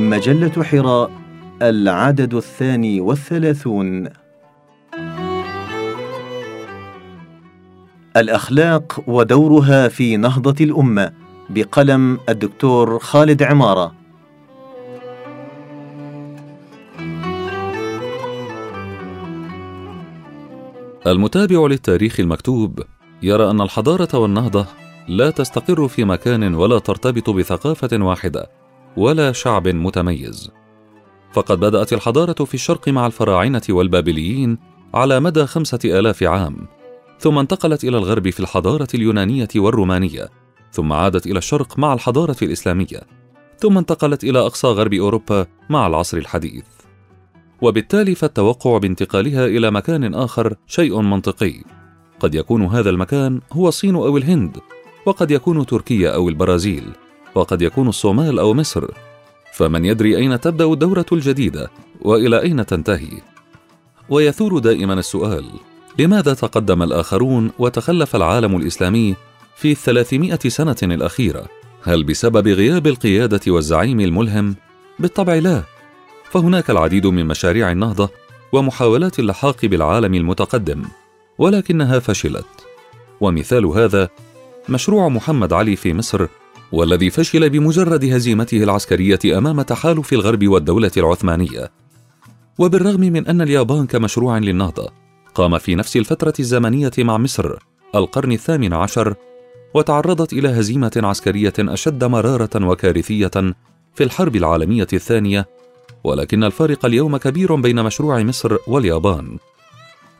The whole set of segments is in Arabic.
مجلة حراء العدد الثاني والثلاثون. الأخلاق ودورها في نهضة الأمة بقلم الدكتور خالد عمارة. المتابع للتاريخ المكتوب يرى أن الحضارة والنهضة لا تستقر في مكان ولا ترتبط بثقافة واحدة. ولا شعب متميز. فقد بدأت الحضارة في الشرق مع الفراعنة والبابليين على مدى خمسة آلاف عام ثم انتقلت إلى الغرب في الحضارة اليونانية والرومانية ثم عادت إلى الشرق مع الحضارة الإسلامية ثم انتقلت إلى أقصى غرب أوروبا مع العصر الحديث. وبالتالي فالتوقع بانتقالها إلى مكان آخر شيء منطقي. قد يكون هذا المكان هو الصين أو الهند وقد يكون تركيا أو البرازيل. وقد يكون الصومال أو مصر فمن يدري أين تبدأ الدورة الجديدة وإلى أين تنتهي ويثور دائما السؤال لماذا تقدم الآخرون وتخلف العالم الإسلامي في الثلاثمائة سنة الأخيرة؟ هل بسبب غياب القيادة والزعيم الملهم؟ بالطبع لا فهناك العديد من مشاريع النهضة ومحاولات اللحاق بالعالم المتقدم ولكنها فشلت ومثال هذا مشروع محمد علي في مصر والذي فشل بمجرد هزيمته العسكرية أمام تحالف الغرب والدولة العثمانية. وبالرغم من أن اليابان كمشروع للنهضه قام في نفس الفترة الزمنية مع مصر القرن الثامن عشر وتعرضت إلى هزيمة عسكرية أشد مرارة وكارثية في الحرب العالمية الثانية ولكن الفارق اليوم كبير بين مشروع مصر واليابان.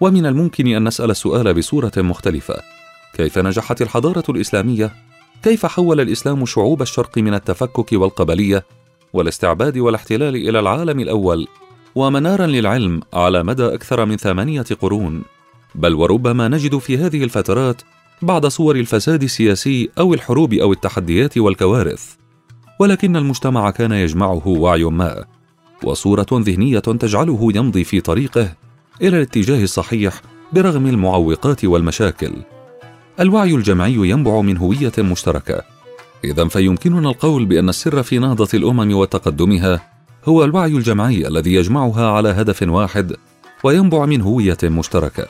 ومن الممكن أن نسأل السؤال بصورة مختلفة كيف نجحت الحضارة الإسلامية؟ كيف حول الإسلام شعوب الشرق من التفكك والقبلية والاستعباد والاحتلال إلى العالم الأول ومنارا للعلم على مدى أكثر من ثمانية قرون؟ بل وربما نجد في هذه الفترات بعض صور الفساد السياسي أو الحروب أو التحديات والكوارث. ولكن المجتمع كان يجمعه وعي ما وصورة ذهنية تجعله يمضي في طريقه إلى الاتجاه الصحيح برغم المعوقات والمشاكل. الوعي الجمعي ينبع من هوية مشتركة. اذا فيمكننا القول بأن السر في نهضة الأمم وتقدمها هو الوعي الجمعي الذي يجمعها على هدف واحد وينبع من هوية مشتركة.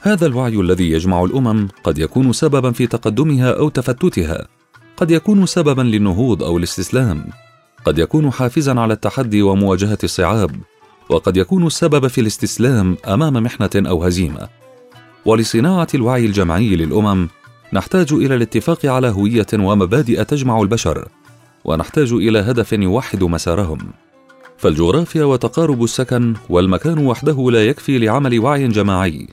هذا الوعي الذي يجمع الأمم قد يكون سببا في تقدمها أو تفتتها. قد يكون سببا للنهوض أو الاستسلام. قد يكون حافزا على التحدي ومواجهة الصعاب. وقد يكون السبب في الاستسلام أمام محنة أو هزيمة. ولصناعة الوعي الجمعي للأمم نحتاج إلى الاتفاق على هوية ومبادئ تجمع البشر ونحتاج إلى هدف يوحد مسارهم. فالجغرافيا وتقارب السكن والمكان وحده لا يكفي لعمل وعي جماعي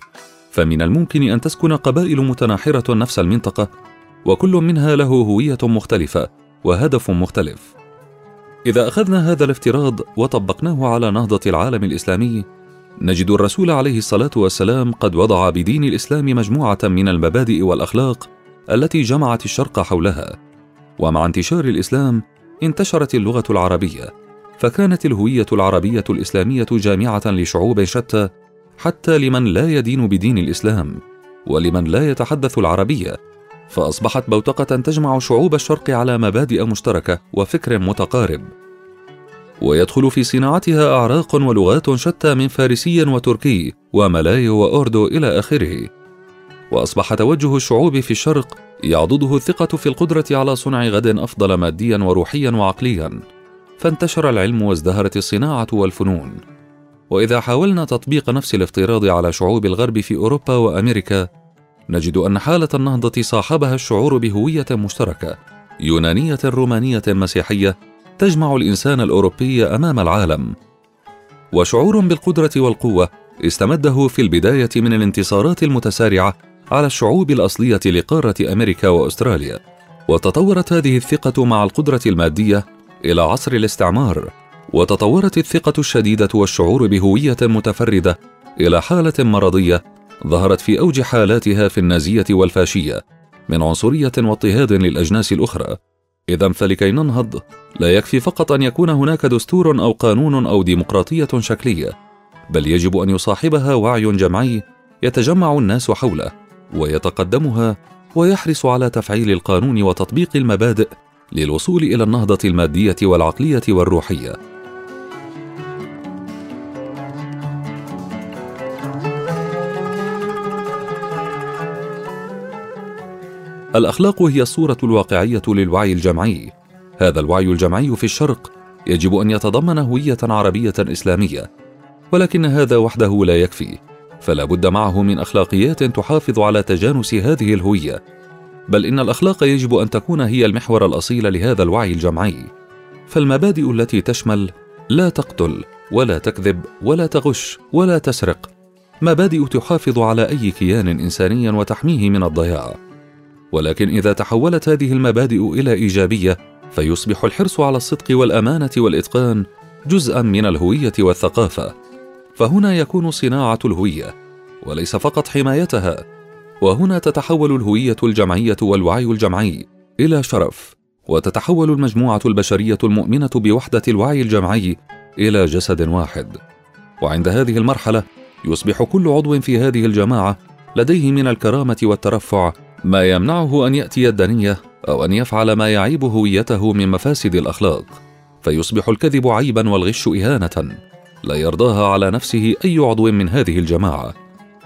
فمن الممكن أن تسكن قبائل متناحرة نفس المنطقة وكل منها له هوية مختلفة وهدف مختلف. إذا أخذنا هذا الافتراض وطبقناه على نهضة العالم الإسلامي نجد الرسول عليه الصلاة والسلام قد وضع بدين الإسلام مجموعة من المبادئ والأخلاق التي جمعت الشرق حولها. ومع انتشار الإسلام انتشرت اللغة العربية فكانت الهوية العربية الإسلامية جامعة لشعوب شتى حتى لمن لا يدين بدين الإسلام ولمن لا يتحدث العربية فأصبحت بوتقة تجمع شعوب الشرق على مبادئ مشتركة وفكر متقارب. ويدخل في صناعتها أعراق ولغات شتى من فارسي وتركي وملاي واوردو إلى آخره. وأصبح توجه الشعوب في الشرق يعضده الثقة في القدرة على صنع غد أفضل ماديا وروحيا وعقليا. فانتشر العلم وازدهرت الصناعة والفنون. وإذا حاولنا تطبيق نفس الافتراض على شعوب الغرب في أوروبا وأمريكا نجد أن حالة النهضة صاحبها الشعور بهوية مشتركة يونانية رومانية مسيحية تجمع الإنسان الأوروبي أمام العالم. وشعور بالقدرة والقوة استمده في البداية من الانتصارات المتسارعة على الشعوب الأصلية لقارة أمريكا وأستراليا. وتطورت هذه الثقة مع القدرة المادية إلى عصر الاستعمار. وتطورت الثقة الشديدة والشعور بهوية متفردة إلى حالة مرضية ظهرت في أوج حالاتها في النازية والفاشية من عنصرية واضطهاد للأجناس الأخرى. إذا فلكي ننهض لا يكفي فقط أن يكون هناك دستور أو قانون أو ديمقراطية شكلية بل يجب أن يصاحبها وعي جمعي يتجمع الناس حوله ويتقدمها ويحرص على تفعيل القانون وتطبيق المبادئ للوصول إلى النهضة المادية والعقلية والروحية. الأخلاق هي الصورة الواقعية للوعي الجمعي. هذا الوعي الجمعي في الشرق يجب أن يتضمن هوية عربية إسلامية ولكن هذا وحده لا يكفي. فلا بد معه من أخلاقيات تحافظ على تجانس هذه الهوية. بل إن الأخلاق يجب أن تكون هي المحور الأصيل لهذا الوعي الجمعي. فالمبادئ التي تشمل لا تقتل ولا تكذب ولا تغش ولا تسرق. مبادئ تحافظ على أي كيان إنساني وتحميه من الضياع. ولكن إذا تحولت هذه المبادئ إلى إيجابية فيصبح الحرص على الصدق والأمانة والإتقان جزءا من الهوية والثقافة. فهنا يكون صناعة الهوية وليس فقط حمايتها وهنا تتحول الهوية الجمعية والوعي الجمعي إلى شرف وتتحول المجموعة البشرية المؤمنة بوحدة الوعي الجمعي إلى جسد واحد. وعند هذه المرحلة يصبح كل عضو في هذه الجماعة لديه من الكرامة والترفع ما يمنعه أن يأتي الدنية أو أن يفعل ما يعيب هويته من مفاسد الأخلاق فيصبح الكذب عيبا والغش إهانة لا يرضاها على نفسه أي عضو من هذه الجماعة.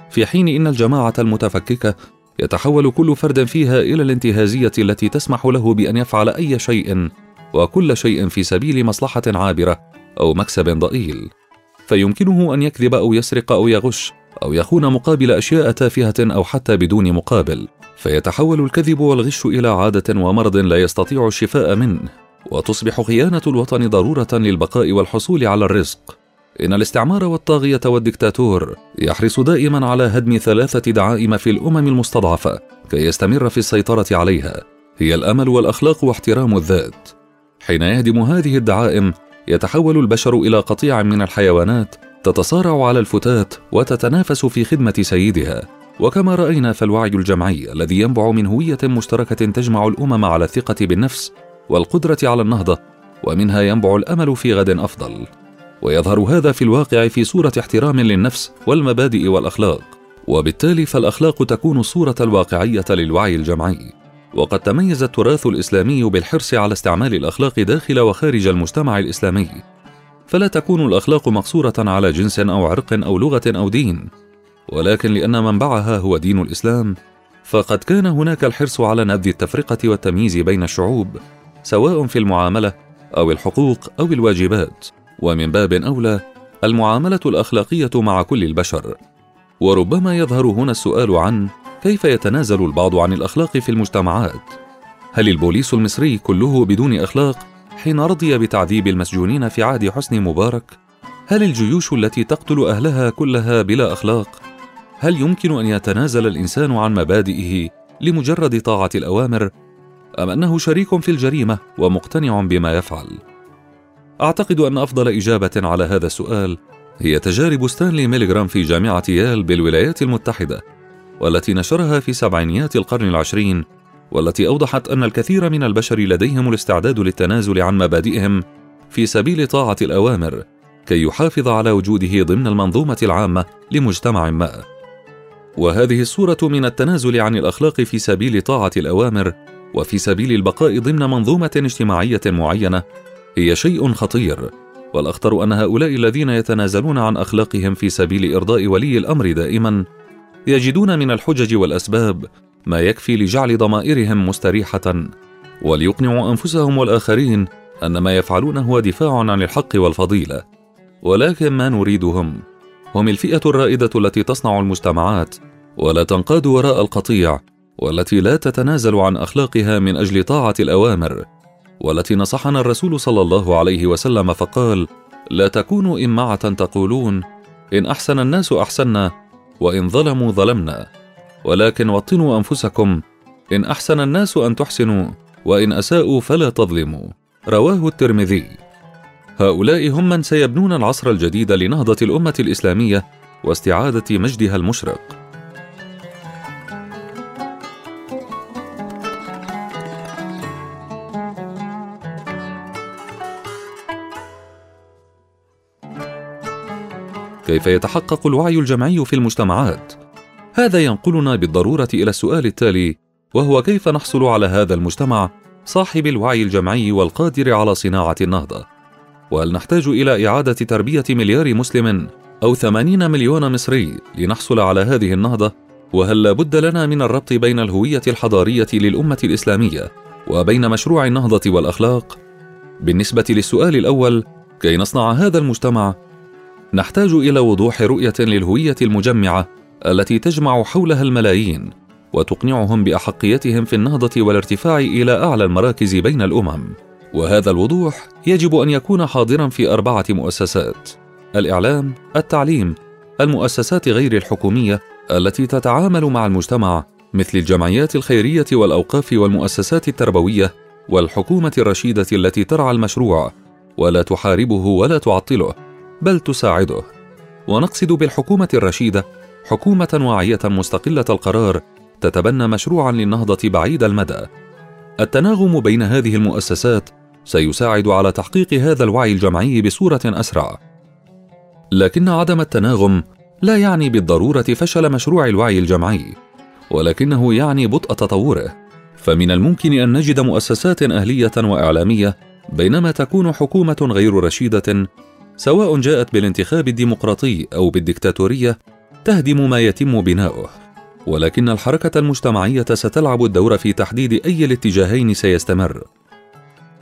في حين إن الجماعة المتفككة يتحول كل فرد فيها إلى الانتهازية التي تسمح له بأن يفعل أي شيء وكل شيء في سبيل مصلحة عابرة أو مكسب ضئيل. فيمكنه أن يكذب أو يسرق أو يغش أو يخون مقابل أشياء تافهة أو حتى بدون مقابل فيتحول الكذب والغش إلى عادة ومرض لا يستطيع الشفاء منه. وتصبح خيانة الوطن ضرورة للبقاء والحصول على الرزق. إن الاستعمار والطاغية والدكتاتور يحرص دائما على هدم ثلاثة دعائم في الأمم المستضعفة كي يستمر في السيطرة عليها. هي الأمل والأخلاق واحترام الذات. حين يهدم هذه الدعائم يتحول البشر إلى قطيع من الحيوانات تتصارع على الفتات وتتنافس في خدمة سيدها. وكما رأينا فالوعي الجمعي الذي ينبع من هوية مشتركة تجمع الأمم على الثقة بالنفس والقدرة على النهضة ومنها ينبع الأمل في غد أفضل. ويظهر هذا في الواقع في صورة احترام للنفس والمبادئ والأخلاق. وبالتالي فالأخلاق تكون الصورة الواقعية للوعي الجمعي. وقد تميز التراث الإسلامي بالحرص على استعمال الأخلاق داخل وخارج المجتمع الإسلامي. فلا تكون الأخلاق مقصورة على جنس أو عرق أو لغة أو دين. ولكن لأن منبعها هو دين الإسلام فقد كان هناك الحرص على نبذ التفرقة والتمييز بين الشعوب سواء في المعاملة أو الحقوق أو الواجبات. ومن باب أولى المعاملة الأخلاقية مع كل البشر. وربما يظهر هنا السؤال عن كيف يتنازل البعض عن الأخلاق في المجتمعات. هل البوليس المصري كله بدون أخلاق؟ حين رضي بتعذيب المسجونين في عهد حسني مبارك هل الجيوش التي تقتل أهلها كلها بلا أخلاق؟ هل يمكن أن يتنازل الإنسان عن مبادئه لمجرد طاعة الأوامر؟ أم أنه شريك في الجريمة ومقتنع بما يفعل؟ أعتقد أن أفضل إجابة على هذا السؤال هي تجارب ستانلي ميلغرام في جامعة يال بالولايات المتحدة والتي نشرها في سبعينيات القرن العشرين والتي أوضحت أن الكثير من البشر لديهم الاستعداد للتنازل عن مبادئهم في سبيل طاعة الأوامر كي يحافظ على وجوده ضمن المنظومة العامة لمجتمع ما. وهذه الصورة من التنازل عن الأخلاق في سبيل طاعة الأوامر وفي سبيل البقاء ضمن منظومة اجتماعية معينة هي شيء خطير والأخطر أن هؤلاء الذين يتنازلون عن أخلاقهم في سبيل إرضاء ولي الأمر دائما يجدون من الحجج والأسباب ما يكفي لجعل ضمائرهم مستريحة وليقنعوا أنفسهم والآخرين أن ما يفعلون هو دفاع عن الحق والفضيلة. ولكن ما نريدهم؟ هم الفئة الرائدة التي تصنع المجتمعات ولا تنقاد وراء القطيع والتي لا تتنازل عن أخلاقها من أجل طاعة الأوامر والتي نصحنا الرسول صلى الله عليه وسلم فقال لا تكونوا إمعة تقولون إن أحسن الناس أحسنا وإن ظلموا ظلمنا. ولكن وطنوا أنفسكم. إن أحسن الناس أن تحسنوا وإن أساءوا فلا تظلموا. رواه الترمذي. هؤلاء هم من سيبنون العصر الجديد لنهضة الأمة الإسلامية واستعادة مجدها المشرق. كيف يتحقق الوعي الجمعي في المجتمعات؟ هذا ينقلنا بالضرورة إلى السؤال التالي وهو كيف نحصل على هذا المجتمع صاحب الوعي الجمعي والقادر على صناعة النهضة؟ وهل نحتاج إلى إعادة تربية مليار مسلم أو ثمانين مليون مصري لنحصل على هذه النهضة؟ وهل لا بد لنا من الربط بين الهوية الحضارية للأمة الإسلامية وبين مشروع النهضة والأخلاق؟ بالنسبة للسؤال الأول كي نصنع هذا المجتمع نحتاج إلى وضوح رؤية للهوية المجمعة التي تجمع حولها الملايين وتقنعهم بأحقيتهم في النهضة والارتفاع إلى أعلى المراكز بين الأمم. وهذا الوضوح يجب أن يكون حاضرا في أربعة مؤسسات الإعلام التعليم المؤسسات غير الحكومية التي تتعامل مع المجتمع مثل الجمعيات الخيرية والأوقاف والمؤسسات التربوية والحكومة الرشيدة التي ترعى المشروع ولا تحاربه ولا تعطله بل تساعده. ونقصد بالحكومة الرشيدة حكومة واعية مستقلة القرار تتبنى مشروعا للنهضة بعيد المدى. التناغم بين هذه المؤسسات سيساعد على تحقيق هذا الوعي الجمعي بصورة أسرع. لكن عدم التناغم لا يعني بالضرورة فشل مشروع الوعي الجمعي ولكنه يعني بطء تطوره. فمن الممكن أن نجد مؤسسات أهلية وإعلامية بينما تكون حكومة غير رشيدة سواء جاءت بالانتخاب الديمقراطي أو بالدكتاتورية تهدم ما يتم بناؤه ولكن الحركة المجتمعية ستلعب الدور في تحديد أي الاتجاهين سيستمر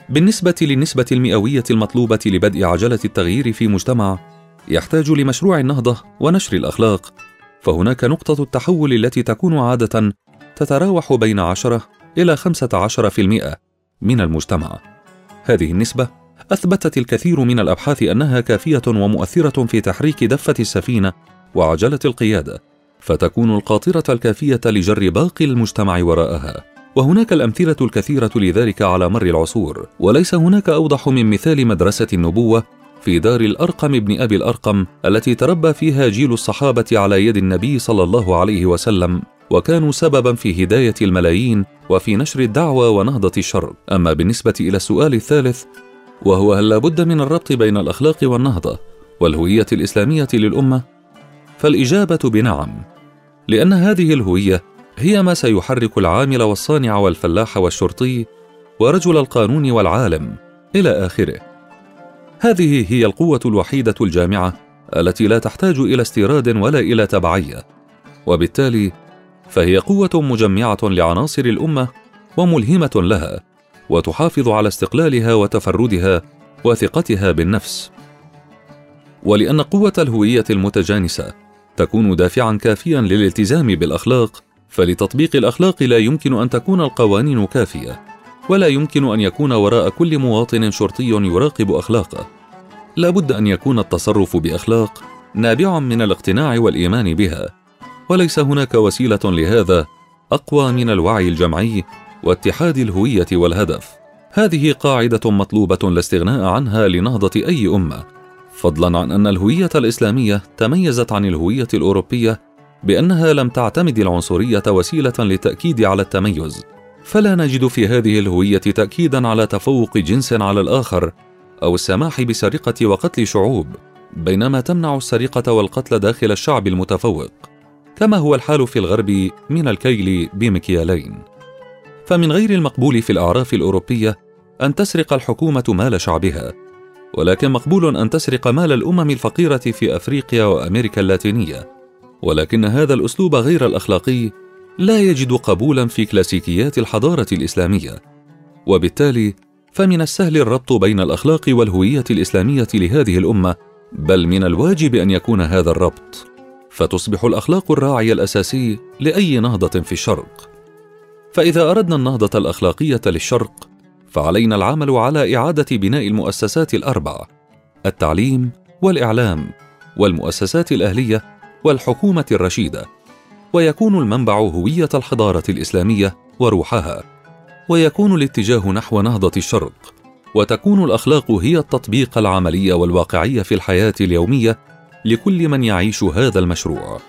بالنسبة للنسبة المئوية المطلوبة لبدء عجلة التغيير في مجتمع يحتاج لمشروع النهضة ونشر الأخلاق فهناك نقطة التحول التي تكون عادة تتراوح بين 10 إلى 15% من المجتمع. هذه النسبة أثبتت الكثير من الأبحاث أنها كافية ومؤثرة في تحريك دفة السفينة وعجلة القيادة، فتكون القاطرة الكافية لجر باقي المجتمع وراءها. وهناك الأمثلة الكثيرة لذلك على مر العصور، وليس هناك أوضح من مثال مدرسة النبوة في دار الأرقم ابن أبي الأرقم التي تربى فيها جيل الصحابة على يد النبي صلى الله عليه وسلم وكانوا سببا في هداية الملايين وفي نشر الدعوة ونهضة الشر أما بالنسبة إلى السؤال الثالث وهو هل لابد من الربط بين الأخلاق والنهضة والهوية الإسلامية للأمة فالإجابة بنعم لأن هذه الهوية هي ما سيحرك العامل والصانع والفلاح والشرطي ورجل القانون والعالم إلى آخره. هذه هي القوة الوحيدة الجامعة التي لا تحتاج إلى استيراد ولا إلى تبعية وبالتالي فهي قوة مجمعة لعناصر الأمة وملهمة لها وتحافظ على استقلالها وتفردها وثقتها بالنفس. ولأن قوة الهوية المتجانسة تكون دافعا كافيا للالتزام بالأخلاق فلتطبيق الأخلاق لا يمكن أن تكون القوانين كافية ولا يمكن أن يكون وراء كل مواطن شرطي يراقب أخلاقه. لا بد أن يكون التصرف بأخلاق نابعا من الاقتناع والإيمان بها وليس هناك وسيلة لهذا أقوى من الوعي الجمعي واتحاد الهوية والهدف. هذه قاعدة مطلوبة لا استغناء عنها لنهضة أي أمة. فضلا عن أن الهوية الإسلامية تميزت عن الهوية الأوروبية بأنها لم تعتمد العنصرية وسيلة للتاكيد على التميز. فلا نجد في هذه الهوية تاكيدا على تفوق جنس على الآخر أو السماح بسرقة وقتل شعوب بينما تمنع السرقة والقتل داخل الشعب المتفوق كما هو الحال في الغرب من الكيل بمكيالين. فمن غير المقبول في الأعراف الأوروبية أن تسرق الحكومة مال شعبها ولكن مقبول أن تسرق مال الأمم الفقيرة في أفريقيا وأمريكا اللاتينية. ولكن هذا الأسلوب غير الأخلاقي لا يجد قبولا في كلاسيكيات الحضارة الإسلامية. وبالتالي فمن السهل الربط بين الأخلاق والهوية الإسلامية لهذه الأمة بل من الواجب أن يكون هذا الربط. فتصبح الأخلاق الراعي الأساسي لأي نهضة في الشرق. فإذا أردنا النهضة الأخلاقية للشرق فعلينا العمل على إعادة بناء المؤسسات الأربع التعليم والإعلام والمؤسسات الأهلية والحكومة الرشيدة. ويكون المنبع هوية الحضارة الإسلامية وروحها. ويكون الاتجاه نحو نهضة الشرق. وتكون الأخلاق هي التطبيق العملي والواقعي في الحياة اليومية لكل من يعيش هذا المشروع.